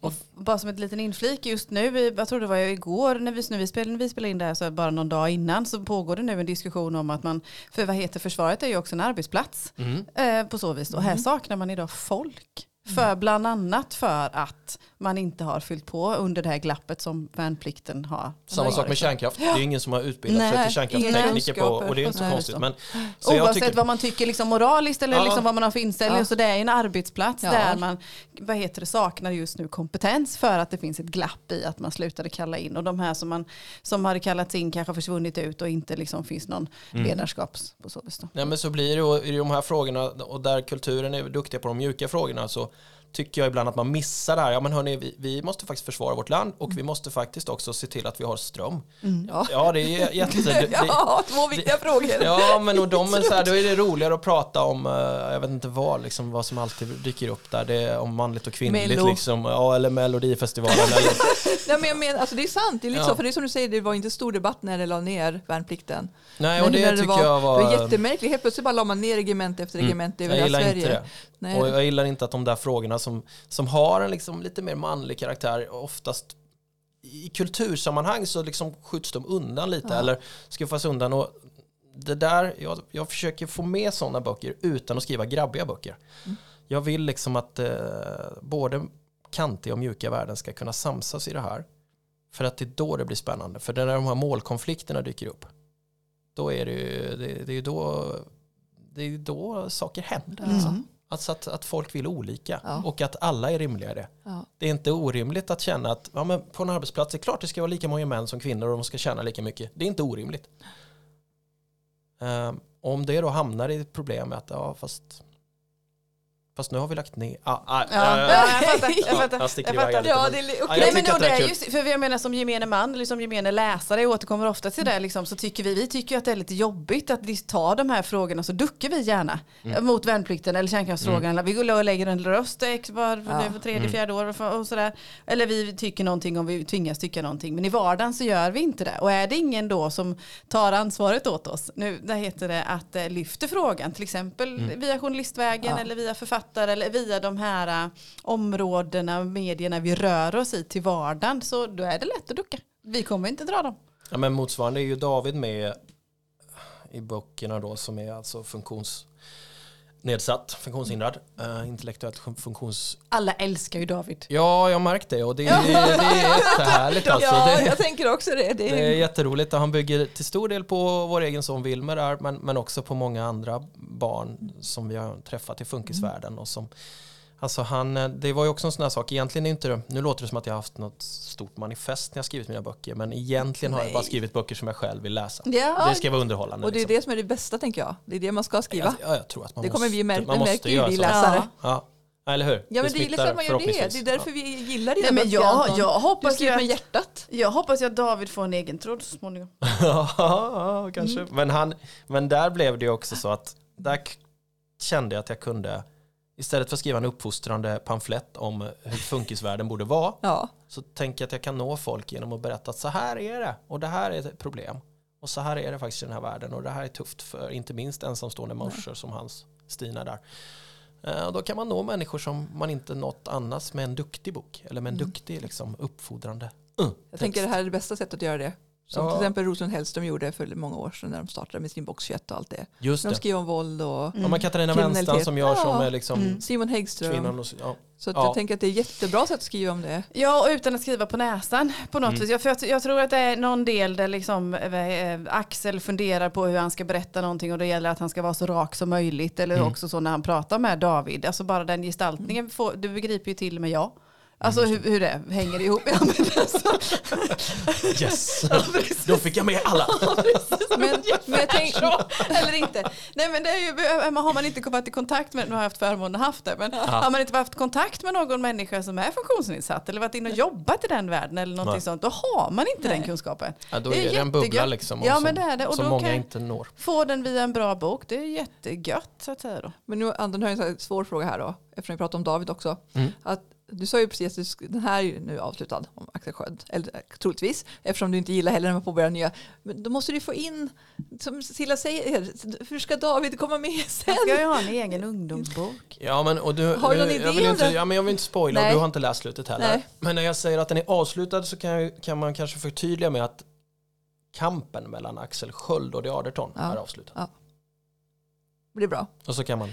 Och bara som ett liten inflik just nu, jag tror det var igår när vi, när vi, spelade, när vi spelade in det här, så bara någon dag innan, så pågår det nu en diskussion om att man, för vad heter försvaret är ju också en arbetsplats eh, på så vis. Och här saknar man idag folk. För bland annat för att man inte har fyllt på under det här glappet som värnplikten har. Samma sak med kärnkraft. Det är ingen som har utbildat sig Nej, till kärnkraftstekniker på och det är inte så konstigt. Men, så Oavsett tycker, vad man tycker liksom moraliskt eller Ja. liksom vad man har för inställning. Ja. Så det är en arbetsplats Ja. där man vad heter det, saknar just nu kompetens för att det finns ett glapp i att man slutade kalla in. Och de här som, man, som hade kallats in kanske har försvunnit ut och inte liksom finns någon Mm. ledarskap på så vis. Nej, men så blir det och i de här frågorna och där kulturen är duktiga på de mjuka frågorna så tycker jag ibland att man missar det här. Ja men hörni, vi, vi måste faktiskt försvara vårt land och vi måste faktiskt också se till att vi har ström. Ja. Ja det är jätte... Det, det, ja, två viktiga frågor. Ja, men och de är så här, då är det roligare att prata om, eh, jag vet inte vad, liksom, vad som alltid dyker upp där. Det är om manligt och kvinnligt, Mello. liksom, ja, eller Melodifestivalen. eller, Nej, men jag menar, alltså, det är sant, det är liksom, Ja. för det är som du säger, det var inte stor debatt när det la ner värnplikten. nej, Men och nu det när tycker var, jag var... Det var jättemärkligt, helt plötsligt bara la man ner regemente efter Mm. regemente över jag hela Sverige. inte det. Nej. Och jag gillar inte att de där frågorna som, som har en liksom lite mer manlig karaktär oftast i kultursammanhang så liksom skjuts de undan lite Ja. eller skuffas undan. Och det där, jag, jag försöker få med sådana böcker utan att skriva grabbiga böcker. Mm. Jag vill liksom att eh, både kantiga och mjuka värden ska kunna samsas i det här. För att det är då det blir spännande. För när de här målkonflikterna dyker upp, då är det ju, det, det är då, det är då saker händer. Mm. Alltså att, att folk vill olika Ja. och att alla är rimliga i det. Ja. Det är inte orimligt att känna att ja, men på en arbetsplats det är klart det ska vara lika många män som kvinnor och de ska tjäna lika mycket. Det är inte orimligt. Ehm, om det då hamnar i ett problem med att ja, fast, fast nu har vi lagt ner. Ah, ah, Ja, ah, ja, ah, jag fattar. Jag Ja, fattar. jag sticker Jag fattar. lite, Ja, det är jag Nej, men det är kul. just, för jag menar som gemene man eller som gemene läsare, jag återkommer ofta till det, liksom, så tycker vi, vi tycker att det är lite jobbigt att vi tar de här frågorna så duckar vi gärna Mm. mot värnplikten eller kärnkraftsfrågan. Eller Vi går och lägger en röst ex- var, Ja. var tredje, Mm. fjärde år och sådär. Eller vi tycker någonting om vi tvingas tycka någonting. Men i vardagen så gör vi inte det. Och är det ingen då som tar ansvaret åt oss, nu där heter det att eh, lyfter frågan, till exempel Mm. via journalistvägen Ja. eller via författare eller via de här äh, områdena, medierna vi rör oss i till vardagen, så då är det lätt att ducka. Vi kommer inte dra dem. Ja, men motsvarande är ju David med i böckerna då som är alltså funktions funktionsnedsatt, funktionshindrad, eh, intellektuellt funktions... Alla älskar ju David. Ja, jag har märkt det och det, är- det är jättehärligt alltså. ja, Det, jag tänker också det. Det det är, är jätteroligt och han bygger till stor del på vår egen son Wilmer där, men, men också på många andra barn som vi har träffat i funkisvärlden och som Alltså han, eh, det var ju också en sån här sak, egentligen är inte det, nu låter det som att jag har haft något stort manifest när jag skrivit mina böcker, men egentligen har jag bara Nej. skrivit böcker som jag själv vill läsa. Ja, Det ska vara underhållande. och det är liksom. det som är det bästa tänker jag. Det är det man ska skriva. Ja, jag tror att man det kommer måste, vi märka, man det måste märker ju vi läsare. Ja. Ja, eller hur? Ja men det är smittar liksom att man gör det. Det är därför vi gillar dina Nej, men böcker jag, jag, Du hoppas ju skriver med att, hjärtat. jag hoppas att David får en egen tråd så småningom. ja, kanske. Mm. Men, han, men där blev det också så att där kände jag att jag kunde, istället för att skriva en uppfostrande pamflett om hur funkisvärlden borde vara, Ja. så tänker jag att jag kan nå folk genom att berätta att så här är det och det här är ett problem. Och så här är det faktiskt i den här världen och det här är tufft för inte minst ensamstående morsor som hans Stina där. Eh, Och då kan man nå människor som man inte nått annars med en duktig bok eller med en Mm. duktig liksom, uppfordrande Jag tänker det här är det bästa sättet att göra det. Som Ja. till exempel Roslund Hellström gjorde för många år sedan när de startade med sin box 21 och allt det. Just de det. skriver om våld och Ja, men Katarina. Wenstam som gör som Ja. är liksom Mm. Simon Häggström. Och, ja. Så att Ja. jag tänker att det är jättebra sätt att skriva om det. Ja, och utan att skriva på näsan på något Mm. vis. Jag, för jag, jag tror att det är någon del där liksom, eh, Axel funderar på hur han ska berätta någonting och det gäller att han ska vara så rak som möjligt. Eller Mm. också så när han pratar med David. Alltså bara den gestaltningen, får, det begriper ju till och med jag. Alltså hur, hur det hänger ihop. Ja, men alltså, Yes! Då fick jag med alla. Men, men jag tänker, eller inte. Nej men det är ju, har man inte kommit i kontakt med, nu har jag haft förmånen haft det, men Ja. har man inte haft kontakt med någon människa som är funktionsnedsatt eller varit inne och jobbat i den världen eller någonting Nej. sånt, då har man inte Nej. den kunskapen. Ja, då Det är är det en bubbla jättegött. liksom. Ja, som, men det är det. Och som då många kan- inte når. Få den via en bra bok, det är jättegött så att säga då. men nu, Anton har jag en svår fråga här då. Eftersom vi pratar om David också. Mm. Att, du sa ju precis att den här är ju nu avslutad om Axel Sköld. Eller eh, troligtvis. Eftersom du inte gillar heller när man påbörjar nya. Men då måste du få in, som Silla säger, hur ska David komma med sen? Han ska ju ha en egen ungdomsbok. Ja, men, och du, Har du någon jag idé vill om inte, ja, men Jag vill inte spoila och Nej. du har inte läst slutet heller. Nej. Men när jag säger att den är avslutad så kan, jag, kan man kanske förtydliga med att kampen mellan Axel Sköld och De Aderton Ja. är avslutad. Det blir bra. Och så kan man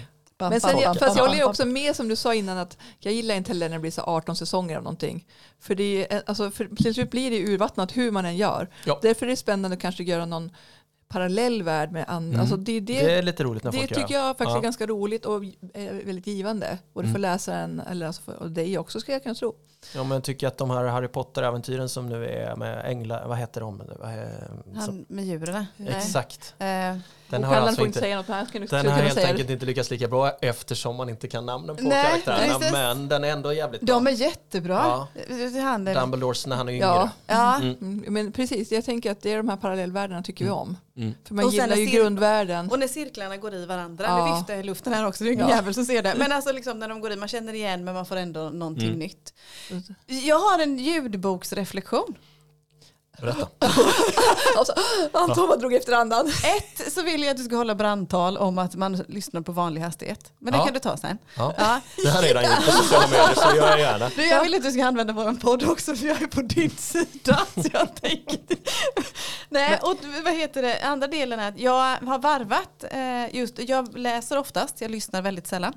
Men sen, bam, jag, bam, fast jag håller ju också med som du sa innan att jag gillar inte heller när det blir så 18 säsonger av någonting. För, det är, alltså, för till slut blir det urvattnat hur man än gör. Ja. Därför är det spännande att kanske göra någon parallell värld med andra. Mm. Alltså det, det, Det är lite roligt när det folk tycker gör jag faktiskt Ja. är ganska roligt och är väldigt givande. Både för Mm. läsaren eller alltså för, och dig också ska jag kunna tro. Ja, men jag tycker att de här Harry Potter-äventyren som nu är med änglar, vad heter de? Är, som, Han med djuren. Exakt. Eh, Den har, alltså får inte inte, säga något, men han skulle den skulle har kunna helt säga enkelt inte lyckats lika bra eftersom man inte kan namnen på Nej, karaktärerna. precis. Men den är ändå jävligt bra. de är jättebra. Ja. Han är, Dumbledores när han är yngre. Ja. ja. Mm. Mm, Men precis, jag tänker att det är de här parallellvärldarna tycker vi om. Mm. För man Och gillar ju grundvärlden. Och när cirklarna går i varandra, Ja. nu viftar jag i luften här också, det är ingen Ja. jävel som ser det. Men alltså liksom när de går i, man känner igen men man får ändå någonting Mm. nytt. Jag har en ljudboksreflektion. Berätta. Alltså, Anton bara drog efter andan. Ett så vill jag att du ska hålla brandtal om att man lyssnar på vanlig hastighet. Men det Ja. kan du ta sen. Ja. Ja. Det här är redan gjort på sociala medier så gör jag gärna. Du, jag vill att du ska använda vår podd också för jag är på din sida. Så jag tänker. Nej, och vad heter det? Andra delen är att jag har varvat. Eh, just, jag läser oftast, jag lyssnar väldigt sällan.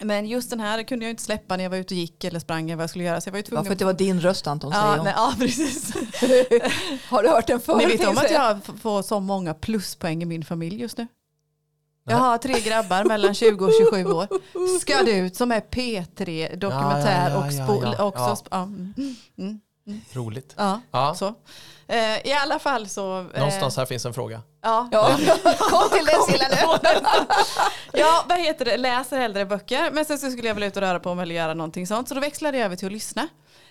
Men just den här kunde jag inte släppa när jag var ute och gick eller sprang eller vad jag skulle göra. Så jag var ju Ja, tvungen för att det var din röst Anton, säger Ja, hon. nej, ja, precis. Har du hört den förut? Ni vet om att jag får så många pluspoäng i min familj just nu? Jag har tre grabbar mellan 20 och 27 år. Ska det ut som är P3 dokumentär Ja, ja, ja, och ja, spol, ja. också. Ja. sp- Ja. Mm, mm, Roligt. ja, Ja. så. Eh, I alla fall så. eh, Någonstans här finns en fråga. Ja. Ja, kom till den Silla nu. ja, vad heter det? Läser hellre böcker. Men sen så skulle jag vilja ut och röra på mig eller göra någonting sånt. Så då växlade jag över till att lyssna.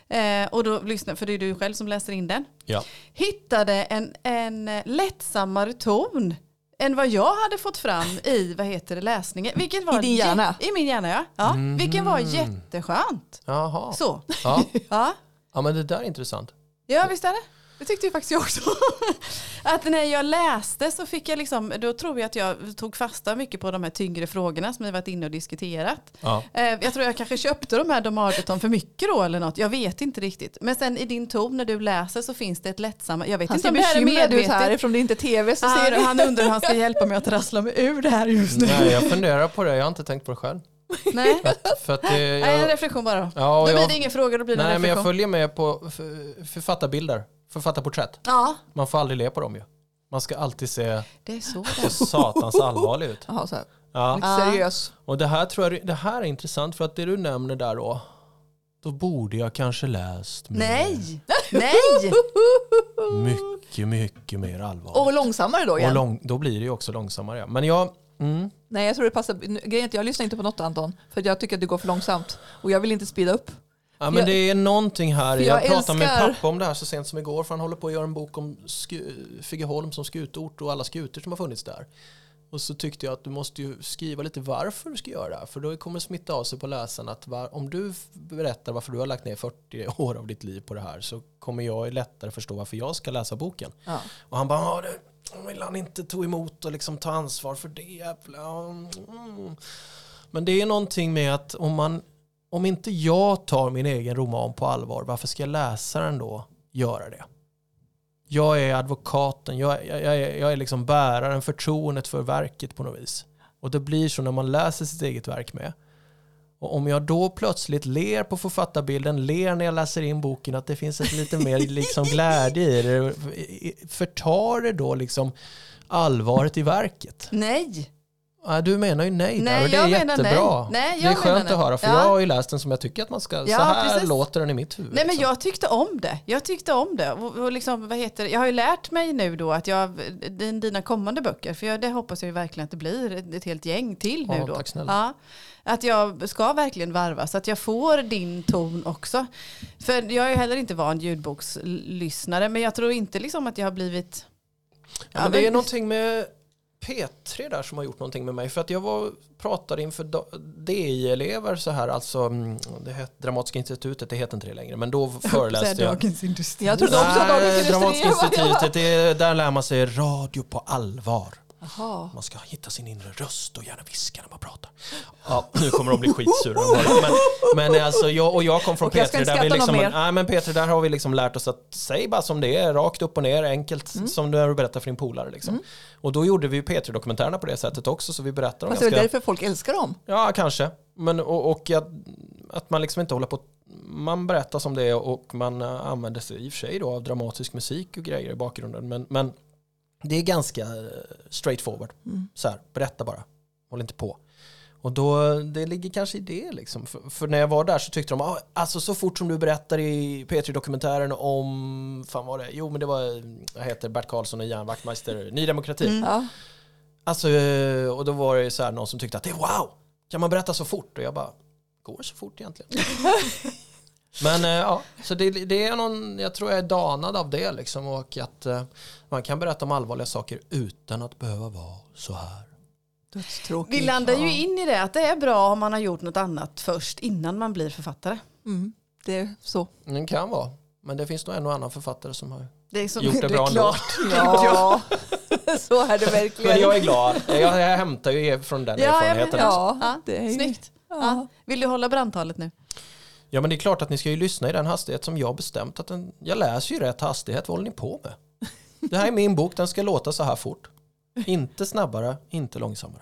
Eh, och då lyssna, för det är du själv som läser in den. Ja. hittade en, en lättsammare ton än vad jag hade fått fram i vad heter det, läsningen. Vilket var I din jä- hjärna? I min hjärna ja. ja Mhm. Vilken var jätteskönt. Jaha. Så. Ja. Ja. ja, men det där är intressant. ja, visst är det. Det tyckte ju faktiskt jag också. att när jag läste så fick jag liksom, då tror jag att jag tog fasta mycket på de här tyngre frågorna som vi varit inne och diskuterat. Ja. Eh, Jag tror jag kanske köpte de här Dom Arderton för mycket då eller något. Jag vet inte riktigt. Men sen i din ton när du läser så finns det ett lättsamma. Jag vet Han inte ser om det här är bekymrad ut här, medvetet. eftersom det inte är tv så Ah, ser du. han undrar hur han ska hjälpa mig att trassla mig ur det här just nu. Nej, jag funderar på det. Jag har inte tänkt på det själv. Nej, För att det, Nej en jag, reflektion bara då. ja, Då blir jag, det ingen fråga, då blir det en nej, men jag reflektion. följer med på författarbilder, författarporträtt. Ja, Man får aldrig le på dem ju. Man ska alltid se det är så så det satans allvarlig ut. Jaha, så här. Ja. Lite seriös. Och det här tror jag det här är intressant för att det du nämner där då, då borde jag kanske läst mer. Nej, nej. Mycket, mycket mer allvarligt. Och långsammare då Och igen. lång, då blir det ju också långsammare. ja. Men jag, mm, Nej, jag tror det passar. Grejen är att jag lyssnar inte på något Anton. För jag tycker att det går för långsamt. Och jag vill inte speeda upp. Ja, men jag- det är någonting här. Jag, jag pratade med älskar- pappa om det här så sent som igår för han håller på att göra en bok om sku, Figeholm som skutort och alla skutor som har funnits där. Och så tyckte jag att du måste ju skriva lite varför du ska göra det här. För då kommer det smitta av sig på läsaren att var, om du berättar varför du har lagt ner 40 år av ditt liv på det här så kommer jag lättare förstå varför jag ska läsa boken. Ja. Och han bara, det vill han inte ta emot och liksom ta ansvar för det. Mm. Men det är någonting med att om, man, om inte jag tar min egen roman på allvar, varför ska läsaren då göra det? Jag är advokaten, jag, jag, jag, är, jag är liksom bäraren, förtroendet för verket på något vis. Och det blir så när man läser sitt eget verk med. Och om jag då plötsligt ler på författarbilden, ler när jag läser in boken, att det finns ett lite mer liksom glädje i det, förtar det då liksom allvaret i verket? Nej, Ja, du menar ju nej, Nej, där och det är jättebra. nej. Nej, det är skönt att höra för nej. jag Ja. har ju läst den som jag tycker att man ska, så Ja, här precis. låter den i mitt huvud. Nej men liksom. jag tyckte om det. Jag tyckte om det. Och, och liksom, vad heter det? Jag har ju lärt mig nu då att jag, din, dina kommande böcker, för jag, det hoppas jag ju verkligen att det blir ett, ett helt gäng till nu Ja, då. tack snälla. Ja, att jag ska verkligen varva så att jag får din ton också. För jag är heller inte van ljudbokslyssnare men jag tror inte liksom att jag har blivit... Ja, men det är någonting med P3 där som har gjort någonting med mig. För att jag var, pratade inför DI-elever så här, alltså mm, det het, Dramatiska institutet, det heter inte det längre, men då föreläste jag. Dagens industri. Jag trodde också Dagens Industri Dramatiska institutet, det är, där lär man sig radio på allvar. Jaha. Man ska hitta sin inre röst och gärna viska när man pratar. Ja, nu kommer de bli skitsura. Men, men alltså, jag, och jag kom från Och jag ska P3 inte där vi liksom, nej, men P3 där har vi liksom lärt oss att säg bara som det är, rakt upp och ner, enkelt Mm. som när du berättar för din polare. Liksom. Och då gjorde vi ju P3-dokumentärerna på det sättet också, så vi berättar om Fast det är ganska... därför folk älskar dem. Ja, kanske. Men, och, och att, att man liksom inte håller på man berättar som det är och man använder sig i och för sig då av dramatisk musik och grejer i bakgrunden. Men, men Det är ganska eh, straightforward. Mm. Så här, berätta bara. Håll inte på. Och då, det ligger kanske i det liksom. För, för när jag var där så tyckte de, ah, alltså så fort som du berättar i P3-dokumentären om, fan var det, jo men det var, vad heter Bert Karlsson och Jan Wachtmeister, Ny Demokrati. Mm. Ja. Alltså, eh, och då var det så här någon som tyckte att det är wow, kan man berätta så fort? Och jag bara, går så fort egentligen? Men eh, ja, så det, det är någon, jag tror jag är danad av det liksom och att eh, man kan berätta om allvarliga saker utan att behöva vara så här. Vi landar ju in i det att det är bra om man har gjort något annat först innan man blir författare. Mm. Det är så. Det kan vara, men det finns nog en och annan författare som har Det är, som, gjort det är bra ändå. klart. Ja, så är det verkligen. Men jag är glad, jag, jag hämtar ju från den Ja, erfarenheten. Ja, Ja, det är ju... Snyggt. Ja. Ja. Vill du hålla brandtalet nu? Ja men det är klart att ni ska ju lyssna i den hastighet som jag bestämt att den, jag läser ju rätt hastighet, vad håller ni på med? Det här är min bok, den ska låta så här fort. Inte snabbare, inte långsammare.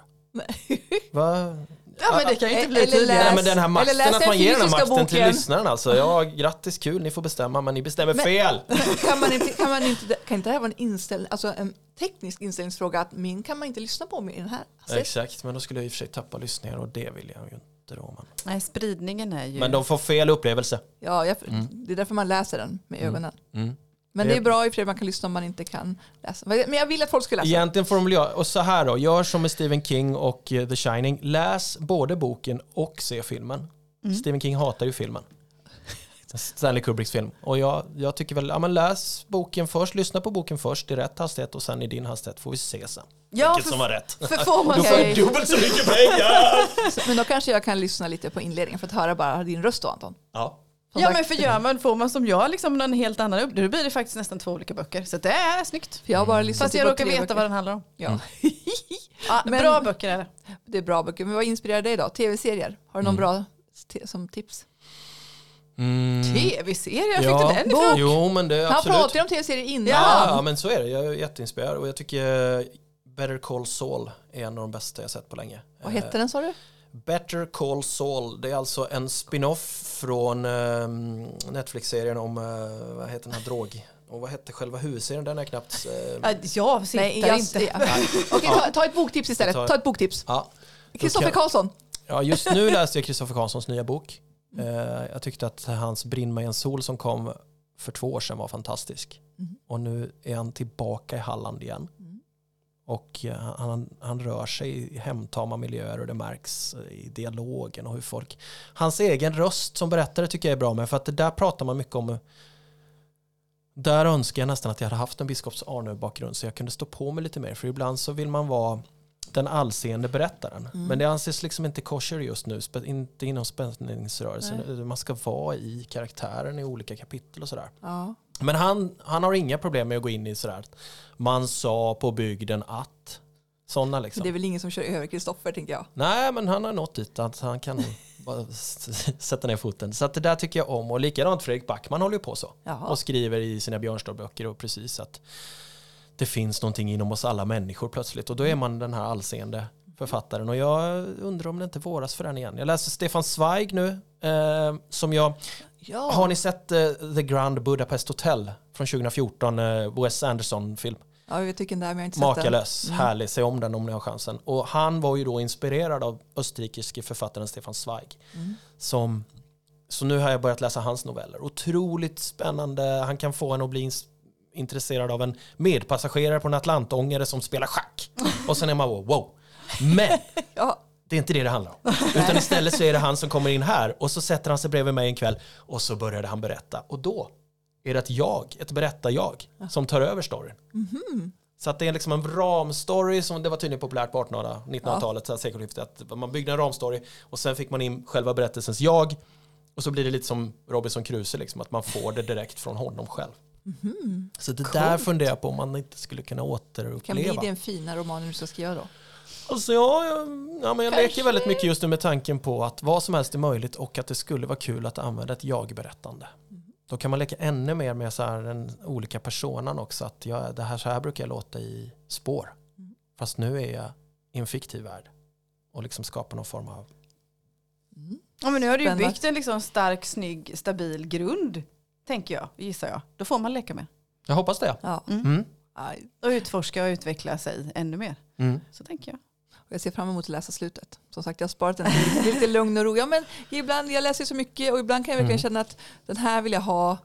Va? Ja, men det kan ju inte bli Eller tydligare. Nej, men den här makten, att man ger den här makten till boken. lyssnaren alltså. Ja, grattis, kul, ni får bestämma, men ni bestämmer Men- fel. Kan, man inte, kan, man inte, kan inte det här vara en, inställ, alltså en teknisk inställningsfråga att min kan man inte lyssna på med den här? Alltså, Exakt, men då skulle jag i och för sig tappa lyssningar och det vill jag ju inte då. Men, Nej, spridningen är ju... men de får fel upplevelse. ja, jag, Mm. Det är därför man läser den med Mm. ögonen. Mm. Men Det- är bra i och för sig man kan lyssna om man inte kan läsa. Men jag vill att folk ska läsa. Egentligen väl göra, och så här då, gör som med Stephen King och eh, The Shining, läs både boken och se filmen. Mm. Stephen King hatar ju filmen. Stanley Kubricks film. Och jag, jag tycker väl, ja men läs boken först, lyssna på boken först i rätt hastighet och sen i din hastighet får vi se sen. ja, Vilket för, som var rätt. för får man Då får du dubbelt så mycket pengar! Men då kanske jag kan lyssna lite på inledningen för att höra bara din röst då Anton. Ja. Som Ja sagt, men för gör man, får man som jag liksom en helt annan upp, då blir det faktiskt nästan två olika böcker. Så det är snyggt. För jag bara lyssnat Fast jag på råkar veta böcker. vad den handlar om. Ja. Ja, Men- Bra böcker är det. det är bra böcker. Men vad inspirerar dig då? Tv-serier? Har du någon Mm. bra som tips? Mm. Tv-serier, fick Ja. den ifrån? Jo men det Han absolut. pratade om tv-serier innan. Ja, ja, men så är det. Jag är jätteinspirerad och jag tycker eh, Better Call Saul är en av de bästa jag sett på länge. Vad hette den sa du? Better Call Saul, det är alltså en spin-off från eh, Netflix-serien om, eh, vad heter den här drog? Och vad hette själva huvudserien? Den är knappt... Eh, Ja, Jag sitter Nej, jag, inte. Ja. Okej, ta, ta ett boktips istället. Jag Ta ett boktips. ja. Kristoffer kan- Karlsson. ja, just nu läste jag Kristoffer Karlssons nya bok. Eh, jag tyckte att hans Brinn mig en sol som kom för två år sedan var fantastisk. Mm. Och nu är han tillbaka i Halland igen. Mm. Och eh, han, han rör sig i hemtama miljöer och det märks eh, i dialogen och hur folk... Hans egen röst som berättare tycker jag är bra med för att det där pratar man mycket om. Där önskar jag nästan att jag hade haft en biskops Arne-bakgrund så jag kunde stå på mig lite mer för ibland så vill man vara den allseende berättaren. Mm. Men det anses liksom inte kosher just nu, inte inom spänningsrörelsen. Man ska vara i karaktären i olika kapitel och sådär. Ja. Men han, han har inga problem med att gå in i sådär, man sa på bygden att, sådana liksom. det är väl ingen som kör över Kristoffer tänker jag. Nej, men han har nått dit att han kan bara sätta ner foten. Så att det där tycker jag om. Och likadant Fredrik Backman håller ju på så. Jaha. Och skriver i sina Björnstad-böcker och precis att det finns någonting inom oss alla människor plötsligt. Och då är man den här allseende författaren. Och jag undrar om det inte våras för den igen. Jag läser Stefan Zweig nu. Eh, som jag, Ja. har ni sett eh, The Grand Budapest Hotel från 2014? Eh, Wes Anderson-film. ja, jag vet vilken det är men jag har inte sett den. Makalös, Mm. härlig, se om den om ni har chansen. Och han var ju då inspirerad av österrikiske författaren Stefan Zweig. Mm. Som, så nu har jag börjat läsa hans noveller. Otroligt spännande, han kan få en att bli ins- intresserad av en medpassagerare på en atlantångare som spelar schack. Och sen är man wow. Men Ja. det är inte det det handlar om. Utan istället så är det han som kommer in här och så sätter han sig bredvid mig en kväll och så började han berätta. Och då är det ett jag, ett berättar-jag, som tar över storyn. Mhm. Så att det är liksom en ramstory som det var tydligen populärt på 1800 1900-talet, ja. sekelskiftet. Att man byggde en ramstory och sen fick man in själva berättelsens jag. Och så blir det lite som Robinson Crusoe, liksom, att man får det direkt från honom själv. Mhm. Så det där funderar jag på om man inte skulle kunna Kan bli återuppleva. den fina romanen du ska skriva då? Alltså ja, jag, ja, men jag Kanske. leker väldigt mycket just nu med tanken på att vad som helst är möjligt och att det skulle vara kul att använda ett jag-berättande. Då kan man leka ännu mer med så här den olika personan också. Att jag, det här, så här brukar jag låta i spår. Mm. Fast nu är jag i en fiktiv värld. Och liksom skapa någon form av... Mm. Ja, men nu har du ju byggt en liksom stark, snygg, stabil grund. Tänker jag, gissar jag. Då får man leka med. Jag hoppas det. Ja. Mm. Mm. Och utforska och utveckla sig ännu mer. Mm. Så tänker jag. Och Jag ser fram emot att läsa slutet. Som sagt, jag har sparat den till lite lugn och ro. Ja, men ibland, jag läser så mycket och ibland kan jag verkligen Mm. känna att den här vill jag ha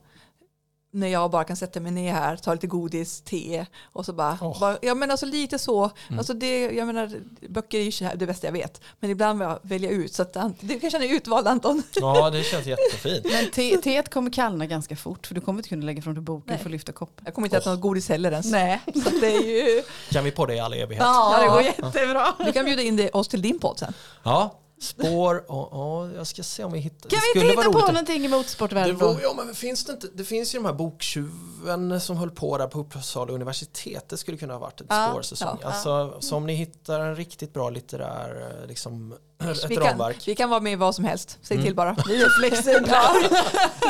när jag bara kan sätta mig ner här, ta lite godis, te och så bara, Åh. bara ja men alltså lite så, Mm. alltså det, jag menar böcker är ju det bästa jag vet, men ibland vill jag välja ut så att du kan känna dig utvald Anton. Ja, det känns jättefint. Men te, teet kommer kallna ganska fort för du kommer inte kunna lägga från dig boken Nej. för att lyfta koppen. Jag kommer inte äta något godis heller ens. Nej. Så det är ju, Kan vi på det i all evighet? Ja, det Ja. går jättebra. vi kan bjuda in det, oss till din podd sen. Ja, spår och, och jag ska se om vi hittar. Kan vi inte hitta på någonting i motorsportvärlden då? ja, men finns det, inte, det finns ju de här boktjuven som höll på där på Uppsala universitet. Det skulle kunna ha varit ett Ja, spårsäsong. ja. Alltså, så om ni hittar en riktigt bra litterär, eh, liksom, ett Vi kan, ramverk. vi kan vara med i vad som helst, säg Mm. till bara. Vi är flexibla.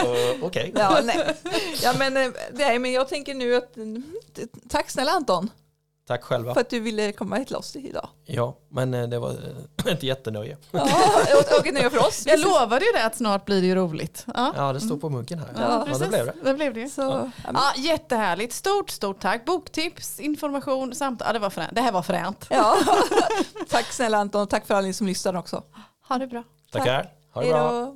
Uh, Okej. Ja, nej. ja, men, eh, nej, men jag tänker nu att tack snälla Anton Tack själva. för att du ville komma hit till oss idag. Ja, men eh, det var eh, ett jättenöje. Ja, och, och nöje för oss. Jag lovade ju det att snart blir det ju roligt. Ja, Ja, det står på muggen här. Ja, Ja, precis. det blev det. det blev det ju. Så, ja, Ja, jättehärligt. Stort, stort tack. Boktips, information, samtal. Ja, det, var fränt. det här var fränt. ja. tack snälla Anton och tack för alla ni som lyssnar också. Ha det bra. Tackar. Ha det Hej bra.